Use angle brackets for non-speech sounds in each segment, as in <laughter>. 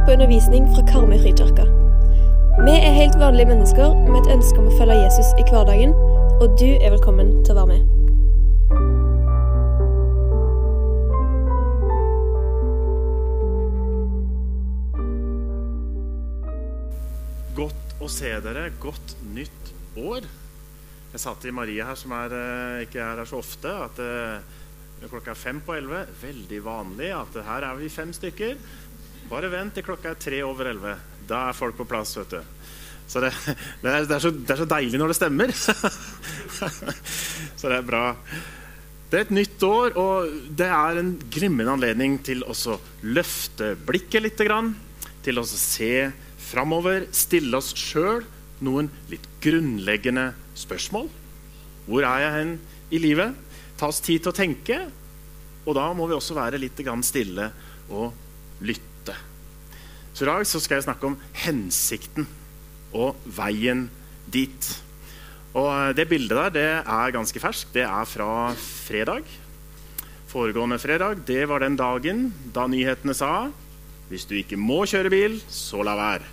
på undervisning fra Karmøy frikirke. Vi er helt vanlige mennesker med et ønske om å følge Jesus i hverdagen, og du er velkommen til å være med. Godt å se dere. Godt nytt år. Jeg sa til Maria her, som er, eh, ikke er her så ofte, at eh, klokka er fem på elleve. Veldig vanlig at her er vi fem stykker. Bare vent til klokka er tre over elleve. Da er folk på plass, vet du. Så det, det, er, det, er så, det er så deilig når det stemmer. <laughs> så det er bra. Det er et nytt år, og det er en glimrende anledning til å løfte blikket litt. Til å se framover, stille oss sjøl noen litt grunnleggende spørsmål. Hvor er jeg hen i livet? Ta oss tid til å tenke. Og da må vi også være litt stille og lytte. Så I dag så skal jeg snakke om hensikten og veien dit. Og Det bildet der det er ganske ferskt. Det er fra fredag. Foregående fredag det var den dagen da nyhetene sa hvis du ikke må kjøre bil, så la være.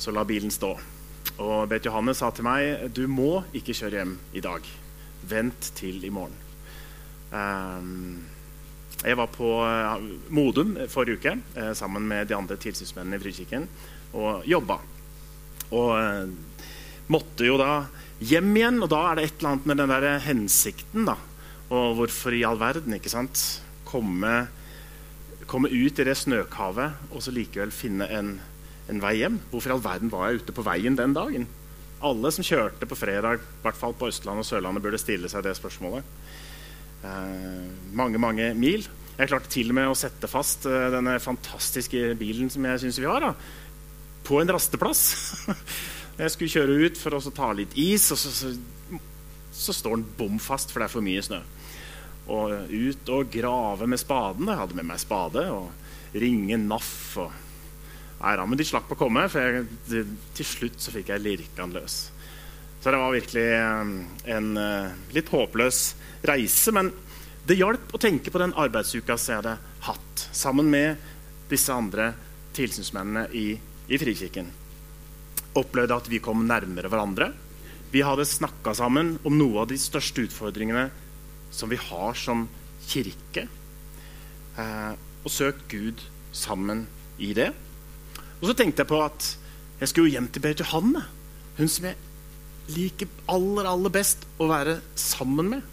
Så la bilen stå. Og Bet Johanne sa til meg du må ikke kjøre hjem i dag. Vent til i morgen. Um, jeg var på uh, Modum forrige uke uh, sammen med de andre tilsynsmennene i Frikirken og jobba. Og uh, måtte jo da hjem igjen, og da er det et eller annet med den der hensikten. da. Og hvorfor i all verden ikke sant? Komme, komme ut i det snøkavet og så likevel finne en en vei hjem. Hvorfor i all verden var jeg ute på veien den dagen? Alle som kjørte på fredag, i hvert fall på Østlandet og Sørlandet, burde stille seg det spørsmålet. Eh, mange, mange mil. Jeg klarte til og med å sette fast eh, denne fantastiske bilen som jeg syns vi har, da, på en rasteplass. <laughs> jeg skulle kjøre ut for å ta litt is, og så, så, så står den bom fast, for det er for mye snø. Og ut og grave med spaden. Jeg hadde med meg spade og ringe NAF. og Nei da, men de slapp å komme, for jeg, til slutt så fikk jeg lirka den løs. Så det var virkelig um, en uh, litt håpløs reise. Men det hjalp å tenke på den arbeidsuka som jeg hadde hatt sammen med disse andre tilsynsmennene i, i Frikirken. Opplevde at vi kom nærmere hverandre. Vi hadde snakka sammen om noe av de største utfordringene som vi har som kirke. Eh, og søkt Gud sammen i det. Og så tenkte jeg på at jeg skulle hjem til Berit Johanne. Hun som jeg liker aller, aller best å være sammen med.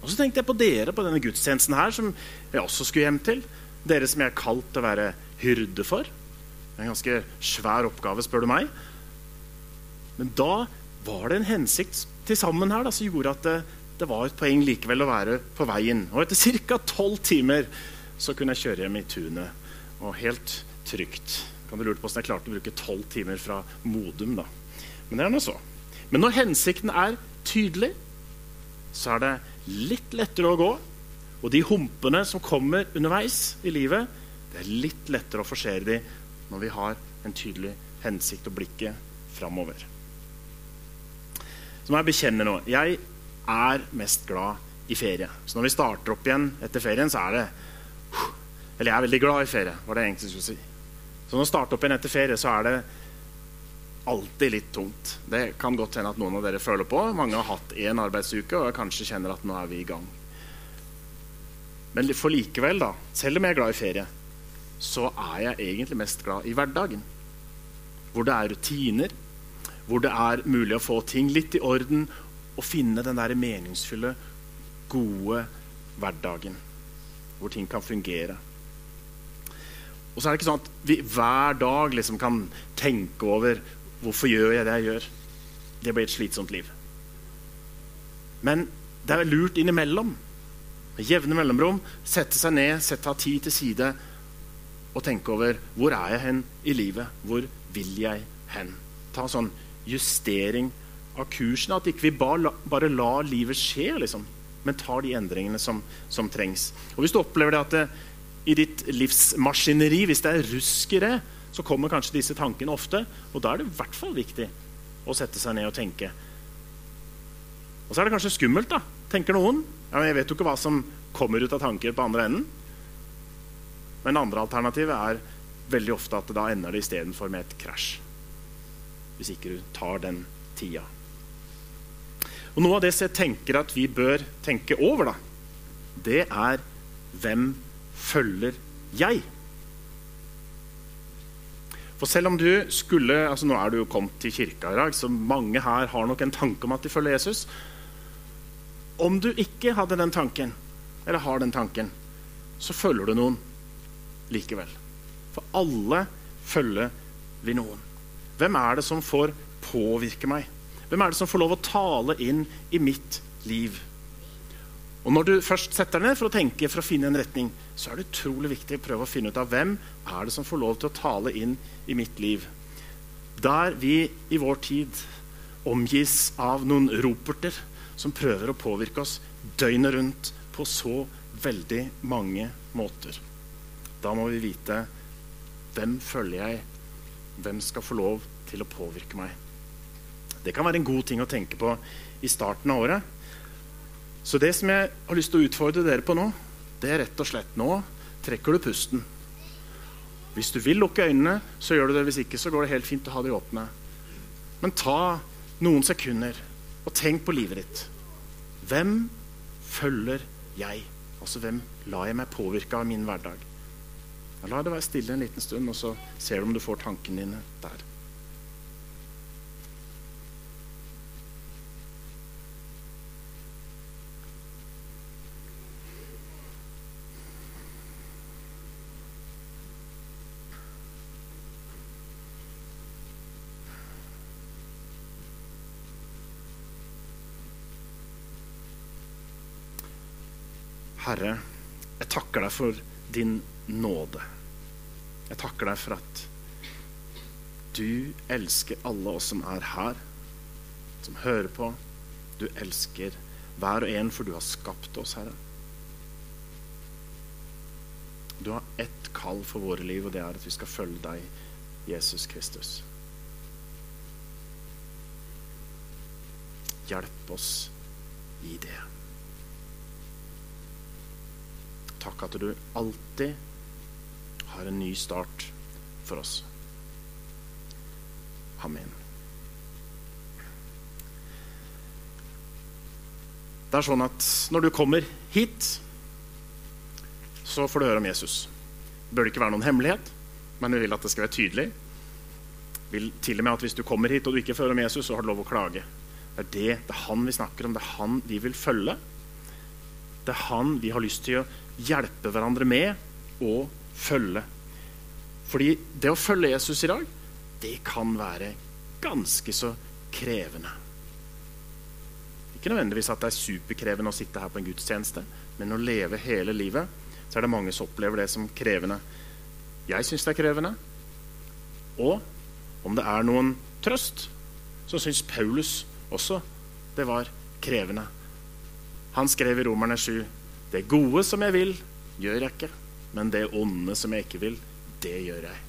Og så tenkte jeg på dere på denne gudstjenesten her, som jeg også skulle hjem til. Dere som jeg er kalt til å være hyrde for. En ganske svær oppgave, spør du meg. Men da var det en hensikt til sammen her da, som gjorde at det, det var et poeng likevel å være på veien. Og etter ca. tolv timer så kunne jeg kjøre hjem i tunet. Og helt trygt. Kan du lure på hvordan jeg klarte å bruke tolv timer fra Modum. da. Men det er nå så. Men når hensikten er tydelig, så er det litt lettere å gå. Og de humpene som kommer underveis i livet, det er litt lettere å forsere de når vi har en tydelig hensikt og blikket framover. Så må jeg bekjenne nå. Jeg er mest glad i ferie. Så når vi starter opp igjen etter ferien, så er det Eller jeg er veldig glad i ferie, var det jeg egentlig skulle si. Så når vi starter opp igjen etter ferie, så er det alltid litt tungt. Det kan godt hende at noen av dere føler på. Mange har hatt én arbeidsuke og kanskje kjenner at nå er vi i gang. Men for likevel, da, selv om jeg er glad i ferie, så er jeg egentlig mest glad i hverdagen. Hvor det er rutiner, hvor det er mulig å få ting litt i orden og finne den der meningsfulle, gode hverdagen. Hvor ting kan fungere. Og så er det ikke sånn at vi hver dag liksom kan tenke over hvorfor gjør jeg det jeg gjør. Det blir et slitsomt liv. Men det er lurt innimellom, med jevne mellomrom, sette seg ned, sette av tid til side og tenke over hvor er jeg hen i livet? Hvor vil jeg hen? Ta sånn justering av kursen. At ikke vi bare, bare lar livet skje, liksom, men tar de endringene som, som trengs. Og Hvis du opplever det at det, i ditt livsmaskineri, hvis det er rusk i det, så kommer kanskje disse tankene ofte. Og da er det i hvert fall viktig å sette seg ned og tenke. Og så er det kanskje skummelt, da, tenker noen. Ja, jeg vet jo ikke hva som kommer ut av tanker på andre enden. Men andre alternativet er veldig ofte at da ender det istedenfor med et krasj. Hvis ikke du tar den tida. Og Noe av det som jeg tenker at vi bør tenke over, da, det er hvem følger jeg? For selv om du skulle altså Nå er du jo kommet til kirka i dag, så mange her har nok en tanke om at de følger Jesus. Om du ikke hadde den tanken, eller har den tanken, så følger du noen likevel. For alle følger vi noen. Hvem er det som får påvirke meg? Hvem er det som får lov å tale inn i mitt liv? Og Når du først setter deg ned for å tenke for å finne en retning, så er det utrolig viktig å prøve å finne ut av hvem er det som får lov til å tale inn i mitt liv. Der vi i vår tid omgis av noen roperter som prøver å påvirke oss døgnet rundt på så veldig mange måter. Da må vi vite hvem følger jeg, hvem skal få lov til å påvirke meg. Det kan være en god ting å tenke på i starten av året. Så det som jeg har lyst til å utfordre dere på nå, det er rett og slett nå trekker du pusten. Hvis du vil lukke øynene, så gjør du det. Hvis ikke, så går det helt fint å ha de åpne. Men ta noen sekunder og tenk på livet ditt. Hvem følger jeg? Altså hvem lar jeg meg påvirke av min hverdag? La det være stille en liten stund, og så ser du om du får tankene dine der. Herre, jeg takker deg for din nåde. Jeg takker deg for at du elsker alle oss som er her, som hører på. Du elsker hver og en, for du har skapt oss, Herre. Du har ett kall for våre liv, og det er at vi skal følge deg, Jesus Kristus. Hjelp oss i det. Takk at du alltid har en ny start for oss. Amen. Det er sånn at når du kommer hit, så får du høre om Jesus. Det bør ikke være noen hemmelighet, men vi vil at det skal være tydelig. Vi vil til og med at Hvis du kommer hit og du ikke får høre om Jesus, så har du lov å klage. Det er det, det er han vi snakker om. Det er han vi vil følge. Det er han vi har lyst til å hjelpe hverandre med og følge. Fordi det å følge Jesus i dag, det kan være ganske så krevende. Ikke nødvendigvis at det er superkrevende å sitte her på en gudstjeneste, men å leve hele livet, så er det mange som opplever det som krevende. Jeg syns det er krevende. Og om det er noen trøst, så syns Paulus også det var krevende. Han skrev i Romerne 7 det gode som jeg vil, gjør jeg ikke. Men det onde som jeg ikke vil, det gjør jeg.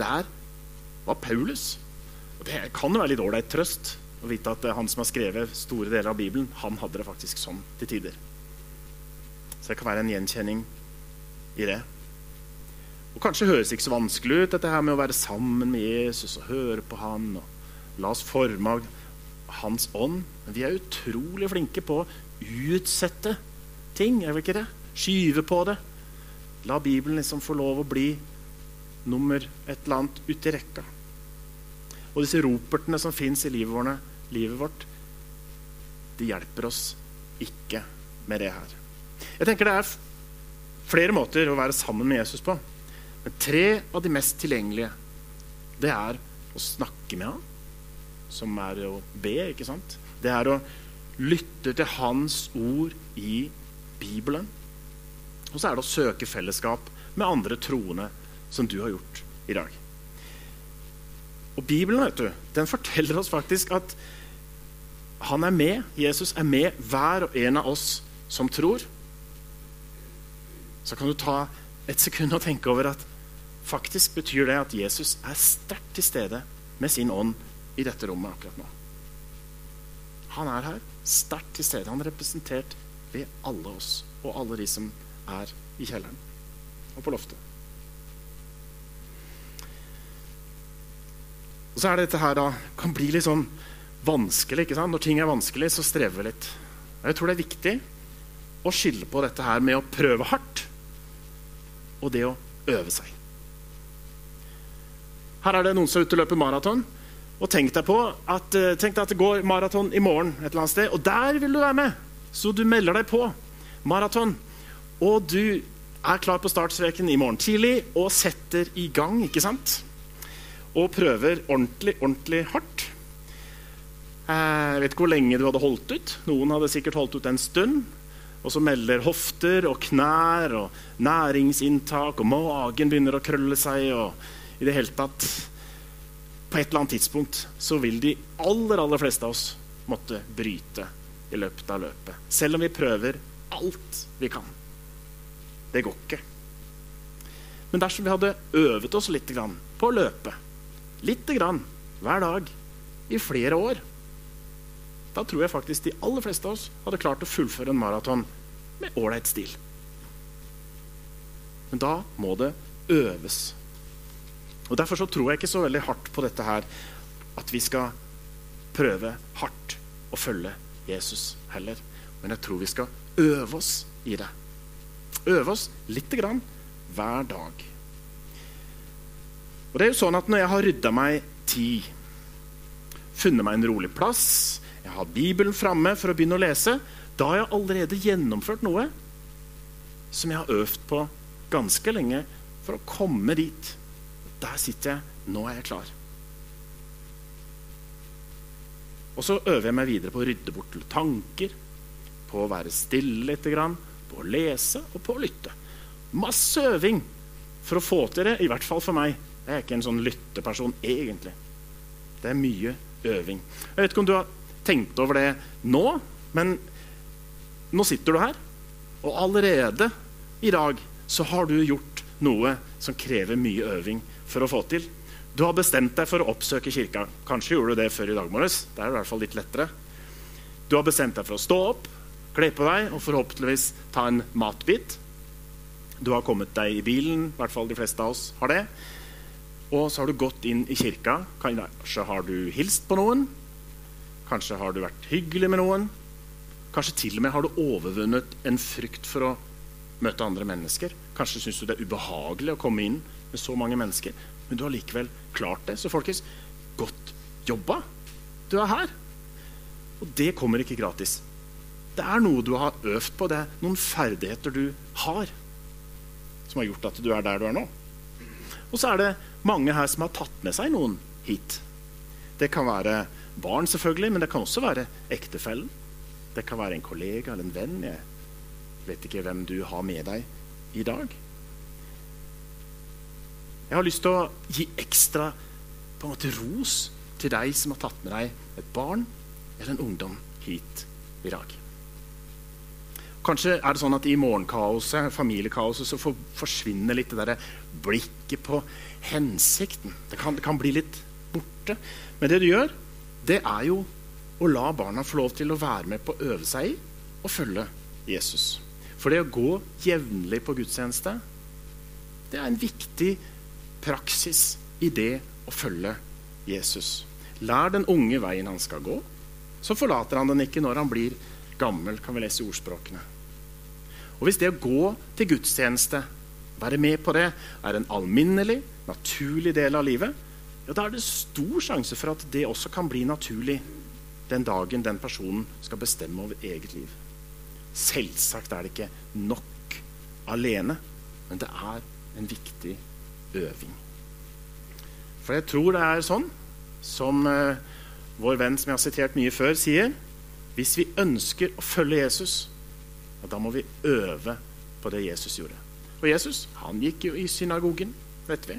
Der var Paulus. Og Det kan jo være litt ålreit trøst å vite at han som har skrevet store deler av Bibelen, han hadde det faktisk sånn til tider. Så det kan være en gjenkjenning i det. Og Kanskje høres det ikke så vanskelig ut, dette her med å være sammen med Jesus og høre på han og la oss forme av hans ånd. Men vi er utrolig flinke på å utsette ting, er vel ikke det? Skyve på det. La Bibelen liksom få lov å bli nummer et eller annet uti rekka. Og disse ropertene som fins i livet, vårt, de hjelper oss ikke med det her. Jeg tenker det er flere måter å være sammen med Jesus på. Men tre av de mest tilgjengelige, det er å snakke med ham, som er å be, ikke sant? Det er å lytte til hans ord i Bibelen. Og så er det å søke fellesskap med andre troende, som du har gjort i dag. Og Bibelen vet du, den forteller oss faktisk at han er med, Jesus er med hver og en av oss som tror. Så kan du ta et sekund og tenke over at faktisk betyr det at Jesus er sterkt til stede med sin ånd i dette rommet akkurat nå. Han er her, sterkt til stede. Han er representert ved alle oss og alle de som er i kjelleren og på loftet. Og så er det dette her da, kan bli litt sånn vanskelig. ikke sant? Når ting er vanskelig, så strever vi litt. Jeg tror det er viktig å skille på dette her med å prøve hardt og det å øve seg. Her er det noen som er ute og løper maraton. Og tenk deg, på at, eh, tenk deg at det går maraton i morgen et eller annet sted, og der vil du være med. Så du melder deg på maraton. Og du er klar på startstreken i morgen tidlig og setter i gang, ikke sant? Og prøver ordentlig, ordentlig hardt. Eh, jeg vet ikke hvor lenge du hadde holdt ut. Noen hadde sikkert holdt ut en stund. Og så melder hofter og knær og næringsinntak, og magen begynner å krølle seg. og i det hele tatt På et eller annet tidspunkt så vil de aller, aller fleste av oss måtte bryte i løpet av løpet. Selv om vi prøver alt vi kan. Det går ikke. Men dersom vi hadde øvet oss litt på å løpe, litt hver dag, i flere år, da tror jeg faktisk de aller fleste av oss hadde klart å fullføre en maraton med ålreit stil. Men da må det øves. Og Derfor så tror jeg ikke så veldig hardt på dette her, at vi skal prøve hardt å følge Jesus heller. Men jeg tror vi skal øve oss i det. Øve oss lite grann hver dag. Og det er jo sånn at Når jeg har rydda meg tid, funnet meg en rolig plass, jeg har Bibelen framme for å begynne å lese, da har jeg allerede gjennomført noe som jeg har øvd på ganske lenge for å komme dit. Der sitter jeg. Nå er jeg klar. Og så øver jeg meg videre på å rydde bort tanker, på å være stille litt, på å lese og på å lytte. Masse øving for å få til det, i hvert fall for meg. Jeg er ikke en sånn lytteperson egentlig. Det er mye øving. Jeg vet ikke om du har tenkt over det nå, men nå sitter du her, og allerede i dag så har du gjort noe som krever mye øving for å få til. Du har bestemt deg for å oppsøke kirka. Kanskje gjorde du det før i dag morges. Det er i hvert fall litt lettere. Du har bestemt deg for å stå opp, kle på deg og forhåpentligvis ta en matbit. Du har kommet deg i bilen, i hvert fall de fleste av oss har det. Og så har du gått inn i kirka. Kanskje har du hilst på noen. Kanskje har du vært hyggelig med noen. Kanskje til og med har du overvunnet en frykt for å møte andre mennesker. Kanskje syns du det er ubehagelig å komme inn med så mange mennesker, men du har likevel klart det. Så folkens, godt jobba. Du er her. Og det kommer ikke gratis. Det er noe du har øvd på. Det er noen ferdigheter du har, som har gjort at du er der du er nå. Og så er det mange her som har tatt med seg noen hit. Det kan være barn, selvfølgelig, men det kan også være ektefellen. Det kan være en kollega eller en venn. Jeg vet ikke hvem du har med deg i dag. Jeg har lyst til å gi ekstra på en måte ros til deg som har tatt med deg et barn eller en ungdom hit i dag. Kanskje er det sånn at i morgenkaoset, familiekaoset, så forsvinner litt det der blikket på hensikten. Det kan, det kan, bli litt borte. Men det du gjør, det er jo å la barna få lov til å være med på å øve seg i og følge Jesus. For det å gå jevnlig på gudstjeneste, det er en viktig praksis i det å følge Jesus. Lær den unge veien han skal gå. Så forlater han den ikke når han blir gammel, kan vi lese i ordspråkene. Og Hvis det å gå til gudstjeneste, være med på det, er en alminnelig, naturlig del av livet, ja, da er det stor sjanse for at det også kan bli naturlig den dagen den personen skal bestemme over eget liv. Selvsagt er det ikke nok alene, men det er en viktig øving. For jeg tror det er sånn som eh, vår venn som jeg har sitert mye før, sier. Hvis vi ønsker å følge Jesus, ja, da må vi øve på det Jesus gjorde. Og Jesus han gikk jo i synagogen, vet vi.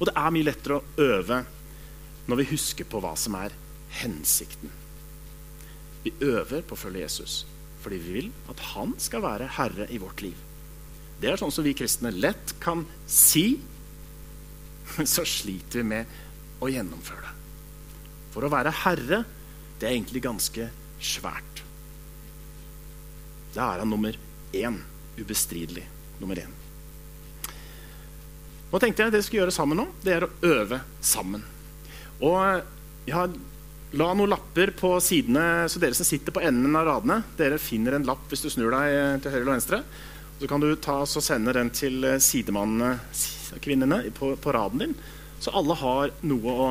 Og det er mye lettere å øve når vi husker på hva som er hensikten. Vi øver på å følge Jesus fordi vi vil at han skal være herre i vårt liv. Det er sånn som vi kristne lett kan si, men så sliter vi med å gjennomføre det. For å være herre, det er egentlig ganske svært. Da er han nummer én. Ubestridelig nummer én. Nå tenkte jeg det vi skal gjøre sammen nå, det er å øve sammen. Og jeg har la noen lapper på sidene, så dere som sitter på enden av radene, dere finner en lapp hvis du snur deg til høyre eller venstre. Så kan du ta og sende den til sidemannene, kvinnene, på, på raden din. Så alle har noe å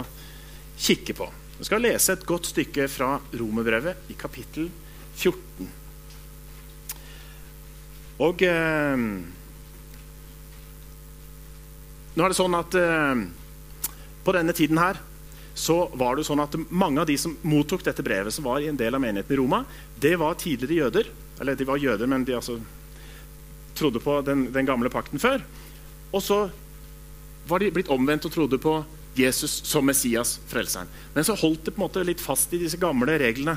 kikke på. Vi skal lese et godt stykke fra Romerbrevet i kapittel 14. Og eh, Nå er det sånn at eh, på denne tiden her så var det sånn at mange av de som mottok dette brevet, som var i en del av menigheten i Roma, det var tidligere jøder. Eller de var jøder, men de altså trodde på den, den gamle pakten før. Og så var de blitt omvendt og trodde på Jesus som Messias, frelseren. Men så holdt det på en måte litt fast i disse gamle reglene.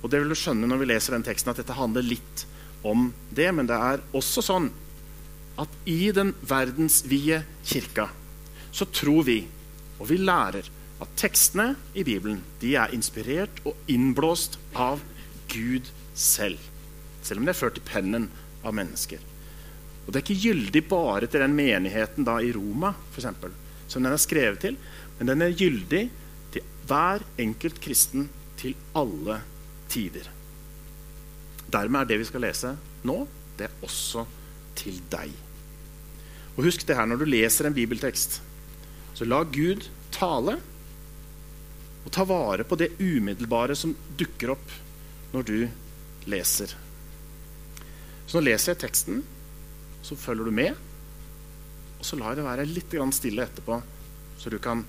Og det vil du skjønne når vi leser den teksten, at dette handler litt om det. Men det er også sånn at i den verdensvide kirka så tror vi, og vi lærer, at tekstene i Bibelen de er inspirert og innblåst av Gud selv. Selv om de er ført i pennen av mennesker. Og Det er ikke gyldig bare til den menigheten da i Roma for eksempel, som den er skrevet til, men den er gyldig til hver enkelt kristen til alle tider. Dermed er det vi skal lese nå, det er også til deg. Og Husk det her når du leser en bibeltekst. Så la Gud tale, og ta vare på det umiddelbare som dukker opp når du leser. Så nå leser jeg teksten, så følger du med. Og så lar jeg det være litt stille etterpå, så du kan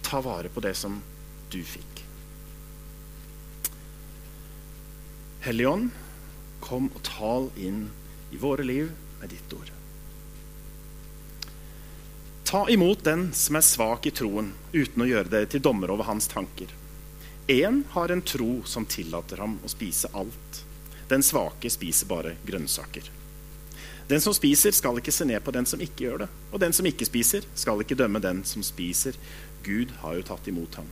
ta vare på det som du fikk. Helligånd, kom og tal inn i våre liv med ditt ord. Ta imot den som er svak i troen, uten å gjøre dere til dommer over hans tanker. Én har en tro som tillater ham å spise alt. Den svake spiser bare grønnsaker. Den som spiser, skal ikke se ned på den som ikke gjør det. Og den som ikke spiser, skal ikke dømme den som spiser. Gud har jo tatt imot ham.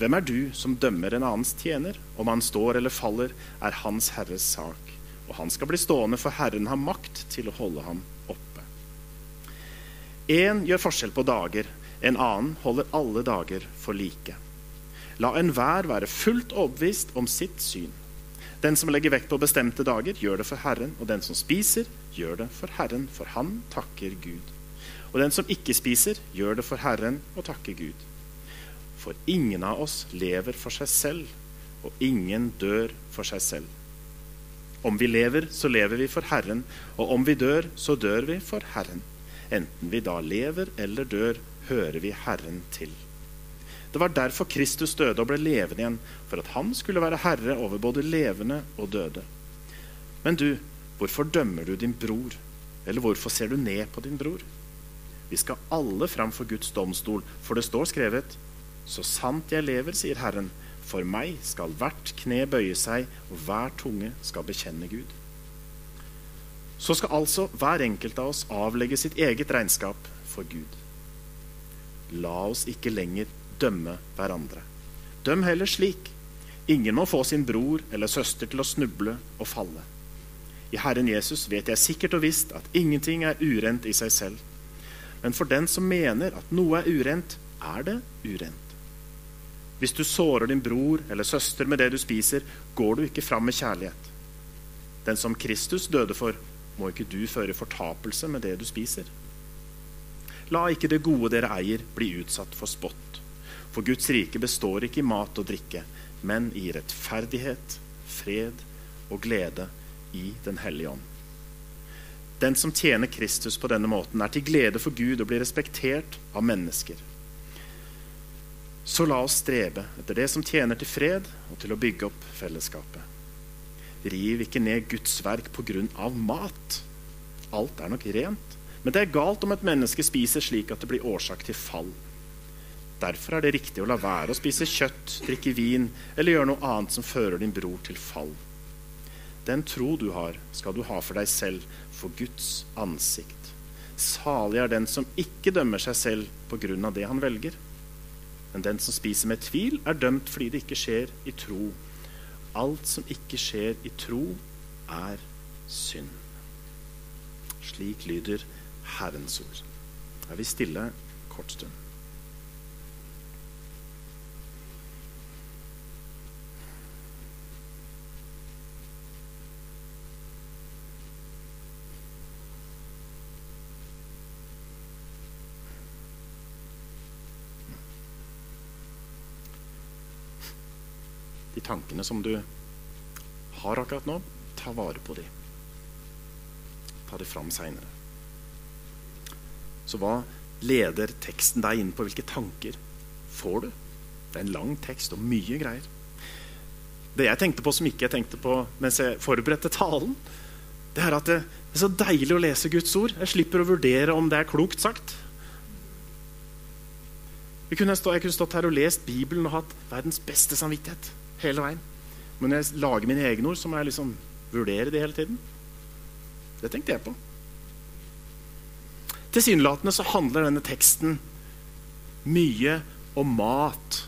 Hvem er du som dømmer en annens tjener? Om han står eller faller, er Hans Herres sak. Og han skal bli stående, for Herren har makt til å holde ham oppe. Én gjør forskjell på dager, en annen holder alle dager for like. La enhver være fullt overbevist om sitt syn. Den som legger vekt på bestemte dager, gjør det for Herren, og den som spiser, gjør det for Herren, for han takker Gud. Og den som ikke spiser, gjør det for Herren og takker Gud. For ingen av oss lever for seg selv, og ingen dør for seg selv. Om vi lever, så lever vi for Herren, og om vi dør, så dør vi for Herren. Enten vi da lever eller dør, hører vi Herren til. Det var derfor Kristus døde og ble levende igjen, for at han skulle være herre over både levende og døde. Men du, hvorfor dømmer du din bror? Eller hvorfor ser du ned på din bror? Vi skal alle fram for Guds domstol, for det står skrevet:" Så sant jeg lever, sier Herren, for meg skal hvert kne bøye seg, og hver tunge skal bekjenne Gud. Så skal altså hver enkelt av oss avlegge sitt eget regnskap for Gud. La oss ikke lenger dømme hverandre. Døm heller slik. Ingen må få sin bror eller søster til å snuble og falle. I Herren Jesus vet jeg sikkert og visst at ingenting er urent i seg selv. Men for den som mener at noe er urent, er det urent. Hvis du sårer din bror eller søster med det du spiser, går du ikke fram med kjærlighet. Den som Kristus døde for, må ikke du føre fortapelse med det du spiser. La ikke det gode dere eier, bli utsatt for spott. For Guds rike består ikke i mat og drikke, men i rettferdighet, fred og glede i Den hellige ånd. Den som tjener Kristus på denne måten, er til glede for Gud og blir respektert av mennesker. Så la oss strebe etter det som tjener til fred og til å bygge opp fellesskapet. Riv ikke ned Guds verk pga. mat. Alt er nok rent, men det er galt om et menneske spiser slik at det blir årsak til fall. Derfor er det riktig å la være å spise kjøtt, drikke vin eller gjøre noe annet som fører din bror til fall. Den tro du har, skal du ha for deg selv, for Guds ansikt. Salig er den som ikke dømmer seg selv på grunn av det han velger. Men den som spiser med tvil, er dømt fordi det ikke skjer i tro. Alt som ikke skjer i tro, er synd. Slik lyder Herrens ord. Er vi stille kort stund? Tankene som du har akkurat nå, ta vare på dem. Ta dem fram seinere. Så hva leder teksten deg inn på? Hvilke tanker får du? Det er en lang tekst og mye greier. Det jeg tenkte på som ikke jeg tenkte på mens jeg forberedte talen, det er at det er så deilig å lese Guds ord. Jeg slipper å vurdere om det er klokt sagt. Jeg kunne, stått her og lest Bibelen og hatt verdens beste samvittighet hele veien. Men når jeg lager mine egne ord, så må jeg liksom vurdere de hele tiden. Det tenkte jeg på. Tilsynelatende så handler denne teksten mye om mat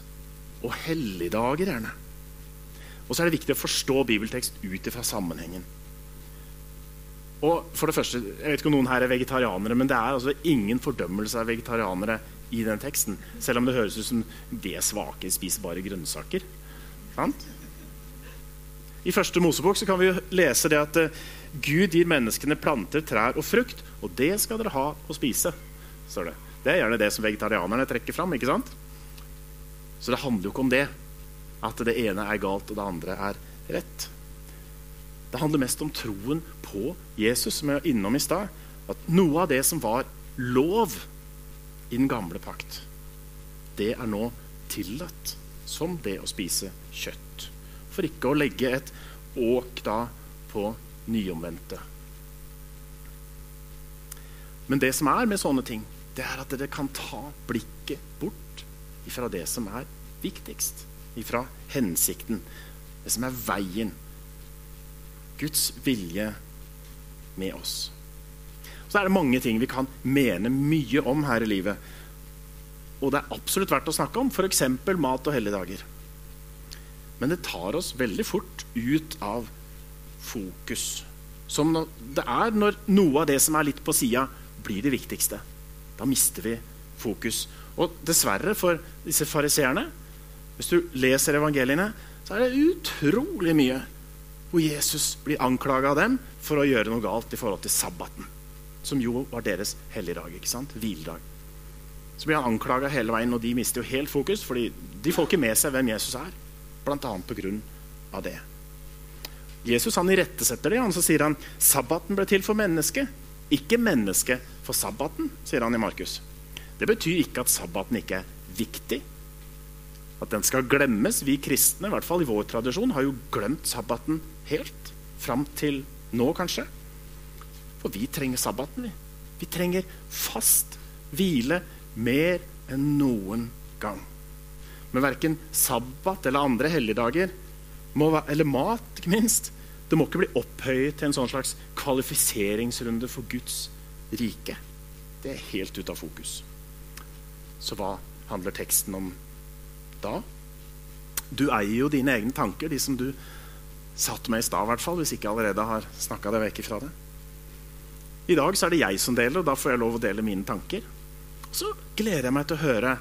og helligdager, gjerne. Og så er det viktig å forstå bibeltekst ut ifra sammenhengen. Og for det første, Jeg vet ikke om noen her er vegetarianere, men det er altså ingen fordømmelse av vegetarianere i den teksten. Selv om det høres ut som det svake, spiser bare grønnsaker. Sant? I første Mosebok så kan vi lese det at uh, Gud gir menneskene planter, trær og frukt, og det skal dere ha å spise. Det Det er gjerne det som vegetarianerne trekker fram. ikke sant? Så det handler jo ikke om det. At det ene er galt, og det andre er rett. Det handler mest om troen på Jesus, som jeg var innom i stad. At noe av det som var lov i den gamle pakt, det er nå tillatt. Som det å spise kjøtt. For ikke å legge et åk da på nyomvendte. Men det som er med sånne ting, det er at dere kan ta blikket bort ifra det som er viktigst. Ifra hensikten. Det som er veien. Guds vilje med oss. Så er det mange ting vi kan mene mye om her i livet. Og det er absolutt verdt å snakke om, f.eks. mat og helligdager. Men det tar oss veldig fort ut av fokus. Som det er når noe av det som er litt på sida, blir det viktigste. Da mister vi fokus. Og dessverre for disse fariseerne, hvis du leser evangeliene, så er det utrolig mye hvor Jesus blir anklaga av dem for å gjøre noe galt i forhold til sabbaten. Som jo var deres helligdag. ikke sant? Hviledag. Så blir han anklaga hele veien, og de mister jo helt fokus, fordi de får ikke med seg hvem Jesus er. Grunn av det. Jesus han irettesetter det, og så sier han sabbaten ble til for mennesket, ikke mennesket for sabbaten, sier han i Markus. Det betyr ikke at sabbaten ikke er viktig, at den skal glemmes. Vi kristne, i hvert fall i vår tradisjon, har jo glemt sabbaten helt. Fram til nå, kanskje. For vi trenger sabbaten. Vi, vi trenger fast hvile mer enn noen gang. Men verken sabbat eller andre helligdager, eller mat, ikke minst, det må ikke bli opphøyet til en sånn slags kvalifiseringsrunde for Guds rike. Det er helt ute av fokus. Så hva handler teksten om da? Du eier jo dine egne tanker, de som du satt med i stad, hvert fall, hvis ikke allerede har snakka deg vekk ifra det. I dag så er det jeg som deler, og da får jeg lov å dele mine tanker. Så gleder jeg meg til å høre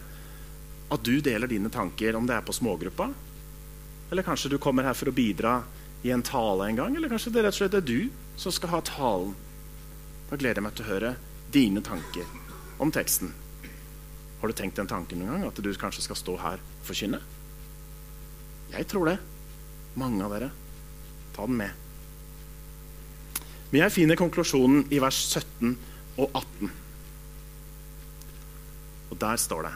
at du deler dine tanker, om det er på smågruppa, eller kanskje du kommer her for å bidra i en tale en gang, eller kanskje det rett og slett er du som skal ha talen. Da gleder jeg meg til å høre dine tanker om teksten. Har du tenkt den tanken noen gang, at du kanskje skal stå her og forkynne? Jeg tror det. Mange av dere. Ta den med. Men jeg finner konklusjonen i vers 17 og 18. Og der står det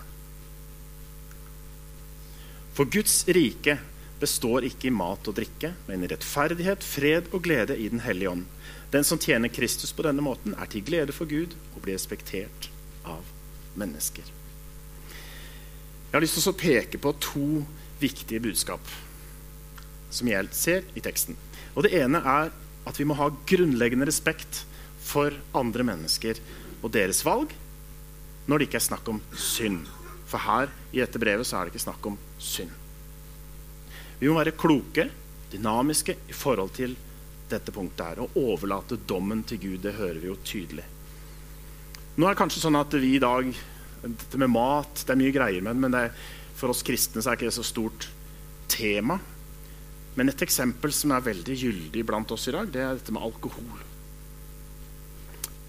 For Guds rike består ikke i mat og drikke, men i rettferdighet, fred og glede i Den hellige ånd. Den som tjener Kristus på denne måten, er til glede for Gud og blir respektert av mennesker. Jeg har lyst til å peke på to viktige budskap som jeg ser i teksten. Og Det ene er at vi må ha grunnleggende respekt for andre mennesker og deres valg når det ikke er snakk om synd. For her i dette brevet så er det ikke snakk om synd. Vi må være kloke, dynamiske i forhold til dette punktet her. Og overlate dommen til Gud. Det hører vi jo tydelig. Nå er det kanskje sånn at vi i dag Dette med mat det er mye greier med men det, for oss kristne så er ikke det så stort tema. Men et eksempel som er veldig gyldig blant oss i dag, det er dette med alkohol.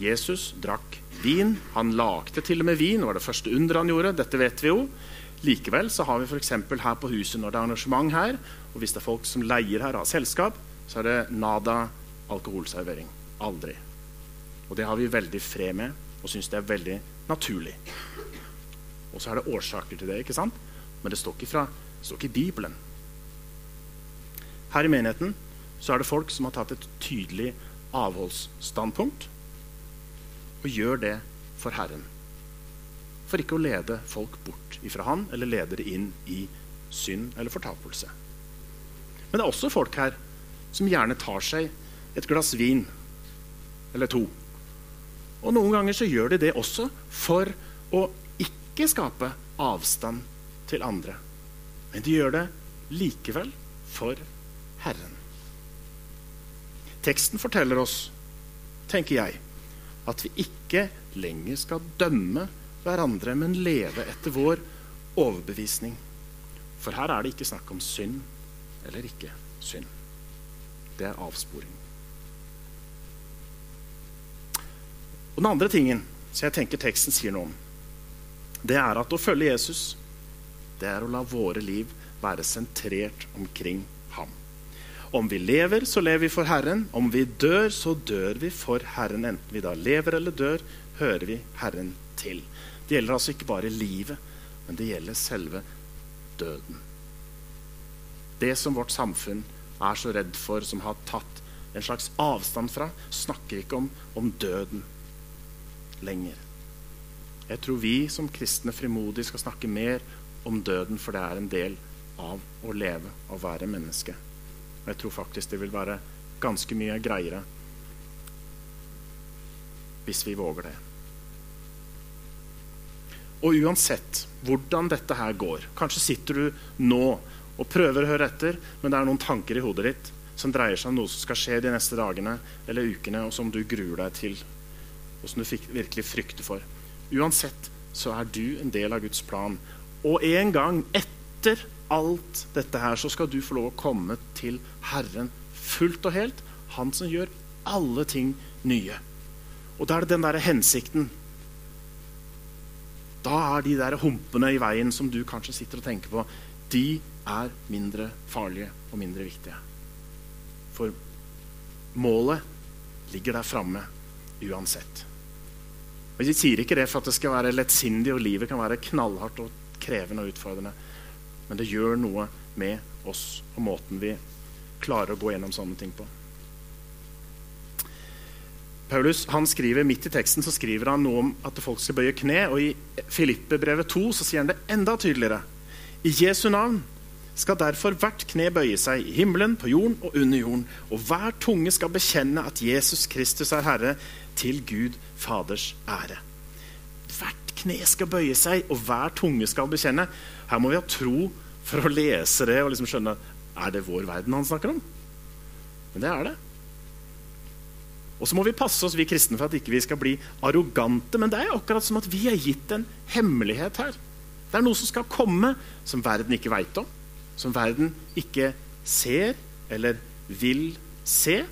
Jesus drakk vin. Han lagde til og med vin. Det var det første underet han gjorde. Dette vet vi jo. Likevel så har vi f.eks. her på huset når det er arrangement her, og hvis det er folk som leier her av selskap, så er det nada alkoholservering. Aldri. Og det har vi veldig fred med og syns det er veldig naturlig. Og så er det årsaker til det, ikke sant? men det står ikke, fra, det står ikke i Bibelen. Her i menigheten så er det folk som har tatt et tydelig avholdsstandpunkt og gjør det for Herren. For ikke å lede folk bort ifra Han eller lede det inn i synd eller fortapelse. Men det er også folk her som gjerne tar seg et glass vin eller to. Og noen ganger så gjør de det også for å ikke skape avstand til andre. Men de gjør det likevel for Herren. Teksten forteller oss, tenker jeg, at vi ikke lenger skal dømme hverandre, men leve etter vår overbevisning. For her er det ikke snakk om synd eller ikke synd. Det er avsporing. Og Den andre tingen som jeg tenker teksten sier noe om, det er at å følge Jesus, det er å la våre liv være sentrert omkring ham. Om vi lever, så lever vi for Herren. Om vi dør, så dør vi for Herren. Enten vi da lever eller dør, hører vi Herren til. Det gjelder altså ikke bare livet, men det gjelder selve døden. Det som vårt samfunn er så redd for, som har tatt en slags avstand fra, snakker ikke om, om døden lenger. Jeg tror vi som kristne frimodig skal snakke mer om døden, for det er en del av å leve, å være menneske. Og jeg tror faktisk det vil være ganske mye greiere hvis vi våger det. Og uansett hvordan dette her går Kanskje sitter du nå og prøver å høre etter, men det er noen tanker i hodet ditt som dreier seg om noe som skal skje de neste dagene eller ukene, og som du gruer deg til, og som du virkelig frykter for. Uansett så er du en del av Guds plan. Og en gang etter alt dette her, så skal du få lov å komme til Herren fullt og helt. Han som gjør alle ting nye. Og da er det den derre hensikten. Da er de der humpene i veien som du kanskje sitter og tenker på, de er mindre farlige og mindre viktige. For målet ligger der framme uansett. Og Jeg sier ikke det for at det skal være lettsindig, og livet kan være knallhardt og krevende og utfordrende. Men det gjør noe med oss og måten vi klarer å gå gjennom sånne ting på. Paulus han skriver Midt i teksten så skriver han noe om at folk skal bøye kne. og I Filippe-brevet 2 så sier han det enda tydeligere. I Jesu navn skal derfor hvert kne bøye seg i himmelen, på jorden og under jorden. Og hver tunge skal bekjenne at Jesus Kristus er Herre, til Gud Faders ære. Hvert kne skal bøye seg, og hver tunge skal bekjenne. Her må vi ha tro for å lese det og liksom skjønne er det vår verden han snakker om. Men det er det. Og så må vi passe oss vi kristne for at ikke vi skal bli arrogante. Men det er akkurat som at vi er gitt en hemmelighet her. Det er noe som skal komme, som verden ikke veit om. Som verden ikke ser eller vil se.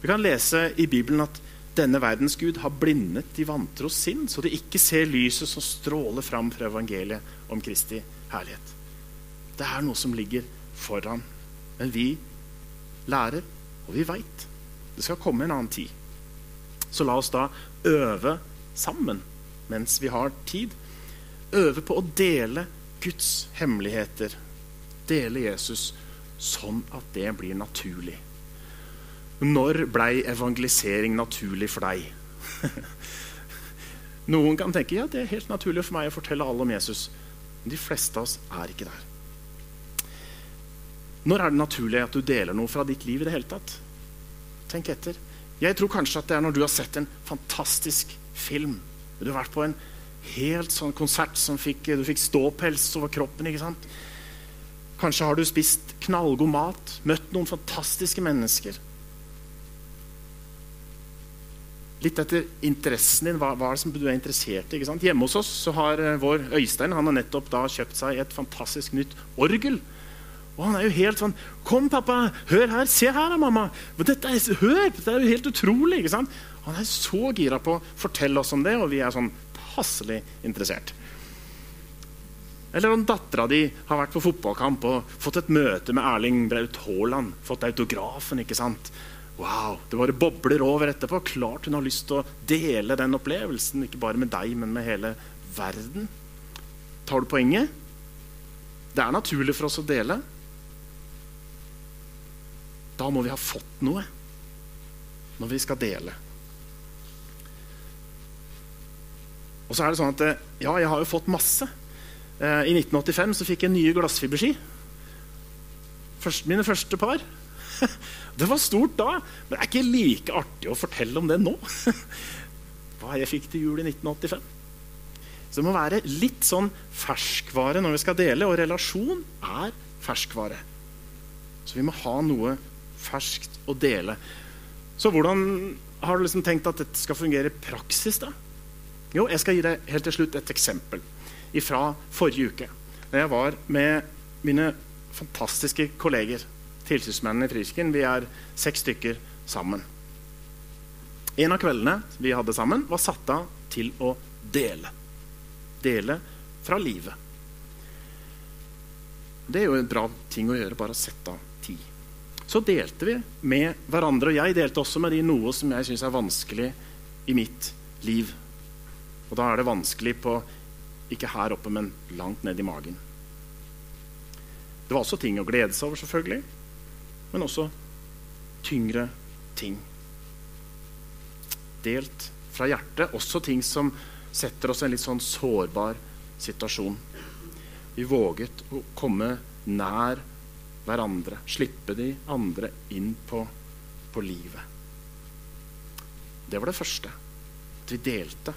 Vi kan lese i Bibelen at denne verdens Gud har blindet de vantros sinn, så de ikke ser lyset som stråler fram fra evangeliet om Kristi herlighet. Det er noe som ligger foran. Men vi lærer, og vi veit. Det skal komme en annen tid. Så la oss da øve sammen mens vi har tid. Øve på å dele Guds hemmeligheter. Dele Jesus sånn at det blir naturlig. Når blei evangelisering naturlig for deg? <laughs> Noen kan tenke ja, det er helt naturlig for meg å fortelle alle om Jesus. De fleste av oss er ikke der. Når er det naturlig at du deler noe fra ditt liv i det hele tatt? Tenk etter. Jeg tror kanskje at det er når du har sett en fantastisk film. Du har vært på en helt sånn konsert som fikk, du fikk ståpels over kroppen. ikke sant? Kanskje har du spist knallgod mat, møtt noen fantastiske mennesker. Litt etter interessen din. Hva, hva er det som du er interessert i? ikke sant? Hjemme hos oss så har eh, vår Øystein han har nettopp da kjøpt seg et fantastisk nytt orgel. Og han er jo helt sånn 'Kom, pappa. Hør her. Se her, mamma. Dette er, hør! Dette er jo helt utrolig.' ikke sant? Han er så gira på å fortelle oss om det, og vi er sånn passelig interessert. Eller om dattera di har vært på fotballkamp og fått et møte med Erling Braut Haaland. Fått autografen, ikke sant? Wow, Det bare bobler over etterpå. Klart hun har lyst til å dele den opplevelsen. Ikke bare med deg, men med hele verden. Tar du poenget? Det er naturlig for oss å dele. Da må vi ha fått noe når vi skal dele. Og så er det sånn at Ja, jeg har jo fått masse. Eh, I 1985 så fikk jeg nye glassfiberski. Først, mine første par. <laughs> Det var stort da, men det er ikke like artig å fortelle om det nå. <laughs> Hva jeg fikk til jul i 1985. Så det må være litt sånn ferskvare når vi skal dele, og relasjon er ferskvare. Så vi må ha noe ferskt å dele. Så hvordan har du liksom tenkt at dette skal fungere i praksis? da? Jo, Jeg skal gi deg helt til slutt et eksempel fra forrige uke. Da jeg var med mine fantastiske kolleger, tilsynsmennene i Frisken. Vi er seks stykker sammen. En av kveldene vi hadde sammen, var satt av til å dele. Dele fra livet. Det er jo en bra ting å gjøre, bare å sette av tid. Så delte vi med hverandre, og jeg delte også med de noe som jeg syns er vanskelig i mitt liv. Og da er det vanskelig på ikke her oppe, men langt ned i magen. Det var også ting å glede seg over, selvfølgelig, men også tyngre ting. Delt fra hjertet. Også ting som setter oss i en litt sånn sårbar situasjon. Vi våget å komme nær hverandre. Slippe de andre inn på, på livet. Det var det første. At vi delte.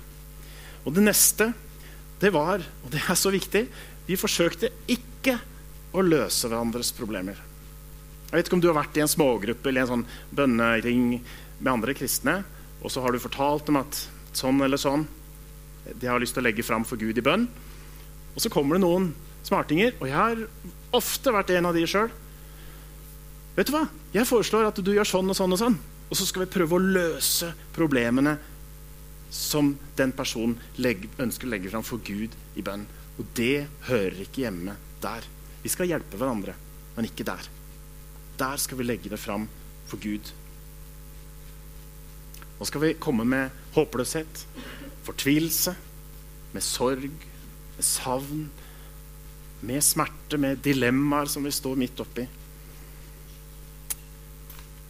Og det neste, det var, og det er så viktig, vi forsøkte ikke å løse hverandres problemer. Jeg vet ikke om du har vært i en smågruppe eller en sånn bønnering med andre kristne, og så har du fortalt dem at sånn eller sånn De har lyst til å legge fram for Gud i bønn. Og så kommer det noen smartinger, og jeg har ofte vært en av de sjøl. Vet du hva? Jeg foreslår at du gjør sånn og sånn og sånn. Og så skal vi prøve å løse problemene som den personen ønsker å legge fram for Gud i bønn. Og det hører ikke hjemme der. Vi skal hjelpe hverandre, men ikke der. Der skal vi legge det fram for Gud. Nå skal vi komme med håpløshet, fortvilelse, med sorg, med savn, med smerte, med dilemmaer som vi står midt oppi.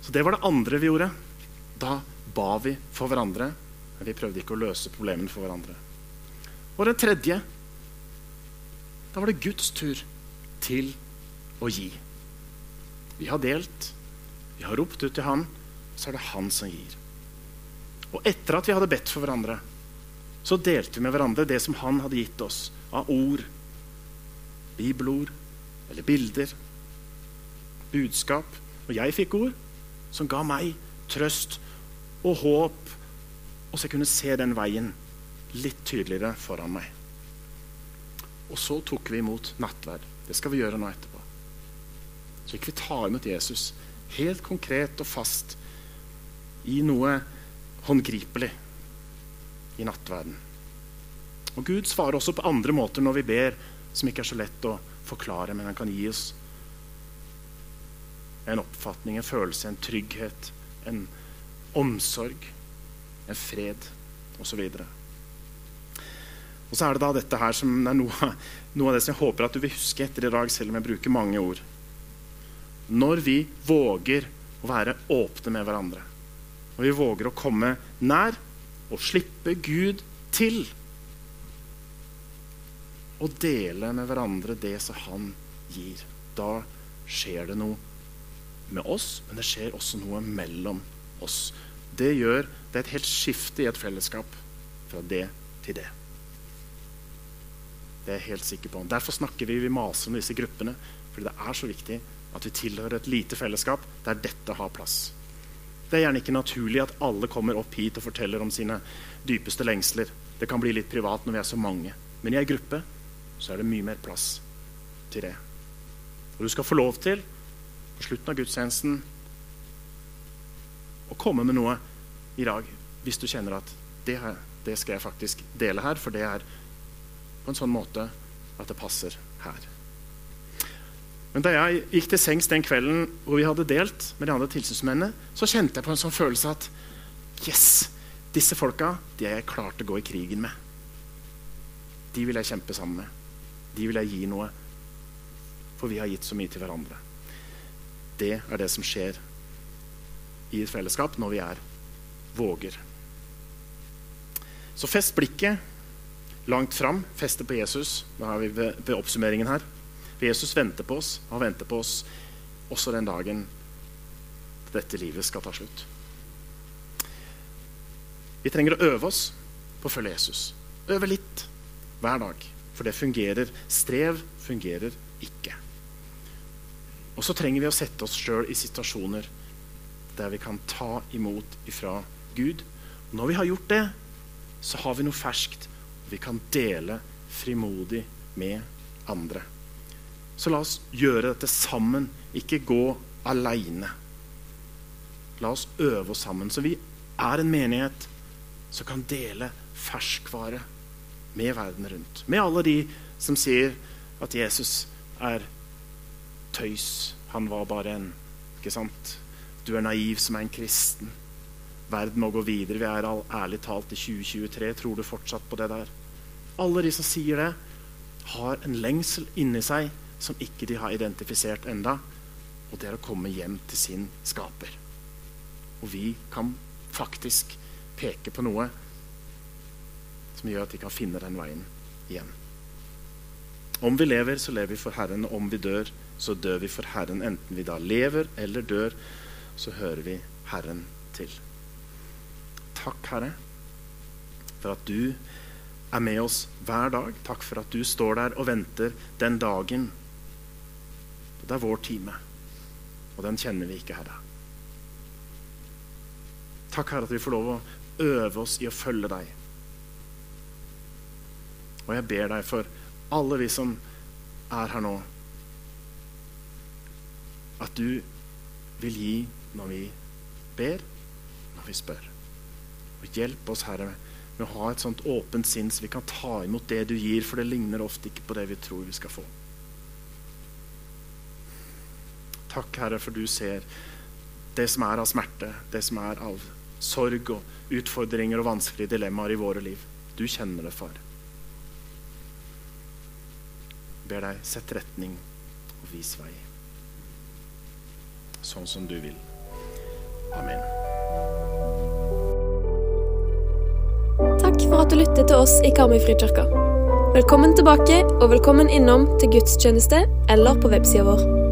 Så det var det andre vi gjorde. Da ba vi for hverandre men vi prøvde ikke å løse problemene for hverandre. Og det tredje Da var det Guds tur til å gi. Vi har delt, vi har ropt ut til Han, så er det Han som gir. Og etter at vi hadde bedt for hverandre, så delte vi med hverandre det som Han hadde gitt oss av ord, bibelord eller bilder, budskap. Og jeg fikk ord som ga meg trøst og håp og så jeg kunne se den veien litt tydeligere foran meg. Og så tok vi imot nattverd. Det skal vi gjøre nå etterpå. Så vi tar imot Jesus helt konkret og fast i noe håndgripelig i nattverden. Og Gud svarer også på andre måter når vi ber, som ikke er så lett å forklare, men han kan gi oss en oppfatning, en følelse, en trygghet, en omsorg en fred osv. Og, og så er det da dette her som er noe, noe av det som jeg håper at du vil huske etter i dag, selv om jeg bruker mange ord. Når vi våger å være åpne med hverandre, når vi våger å komme nær og slippe Gud til og dele med hverandre det som han gir, da skjer det noe med oss, men det skjer også noe mellom oss. Det gjør det er et helt skifte i et fellesskap fra det til det. Det er jeg helt sikker på. Derfor snakker vi, vi maser om disse gruppene. Fordi det er så viktig at vi tilhører et lite fellesskap der dette har plass. Det er gjerne ikke naturlig at alle kommer opp hit og forteller om sine dypeste lengsler. Det kan bli litt privat når vi er så mange. Men i ei gruppe så er det mye mer plass til det. Og du skal få lov til på slutten av gudstjenesten å komme med noe i dag hvis du kjenner at det, her, det skal jeg faktisk dele her, for det er på en sånn måte at det passer her. Men da jeg gikk til sengs den kvelden hvor vi hadde delt med de andre tilsynsmennene, så kjente jeg på en sånn følelse at yes, disse folka de har jeg klart å gå i krigen med. De vil jeg kjempe sammen med. De vil jeg gi noe. For vi har gitt så mye til hverandre. Det er det som skjer i et fellesskap når vi er våger. Så fest blikket langt fram. Feste på Jesus. Da er vi ved, ved oppsummeringen her. Jesus venter på oss. Han venter på oss også den dagen dette livet skal ta slutt. Vi trenger å øve oss på å følge Jesus. Øve litt hver dag. For det fungerer. Strev fungerer ikke. Og så trenger vi å sette oss sjøl i situasjoner der vi kan ta imot ifra Gud. Og når vi har gjort det, så har vi noe ferskt vi kan dele frimodig med andre. Så la oss gjøre dette sammen, ikke gå aleine. La oss øve oss sammen, så vi er en menighet som kan dele ferskvare med verden rundt. Med alle de som sier at Jesus er tøys. Han var bare en Ikke sant? Du er naiv som er en kristen. Verden må gå videre. Vi er all, ærlig talt i 2023. Tror du fortsatt på det der? Alle de som sier det, har en lengsel inni seg som ikke de har identifisert enda, og det er å komme hjem til sin skaper. Og vi kan faktisk peke på noe som gjør at de kan finne den veien igjen. Om vi lever, så lever vi for Herren. Og om vi dør, så dør vi for Herren. Enten vi da lever eller dør, så hører vi Herren til. Takk, Herre, for at du er med oss hver dag. Takk for at du står der og venter den dagen. Det er vår time, og den kjenner vi ikke, Herre. Takk, Herre, at vi får lov å øve oss i å følge deg. Og jeg ber deg for alle vi som er her nå, at du vil gi når vi ber, når vi spør. Og hjelp oss, Herre, med å ha et sånt åpent sinn så vi kan ta imot det du gir, for det ligner ofte ikke på det vi tror vi skal få. Takk, Herre, for du ser det som er av smerte, det som er av sorg og utfordringer og vanskelige dilemmaer i våre liv. Du kjenner det, far. ber deg, sett retning og vis vei. Sånn som du vil. Amen. Takk for at du lyttet til oss i Karmøyfrikirka. Velkommen tilbake, og velkommen innom til gudstjeneste eller på websida vår.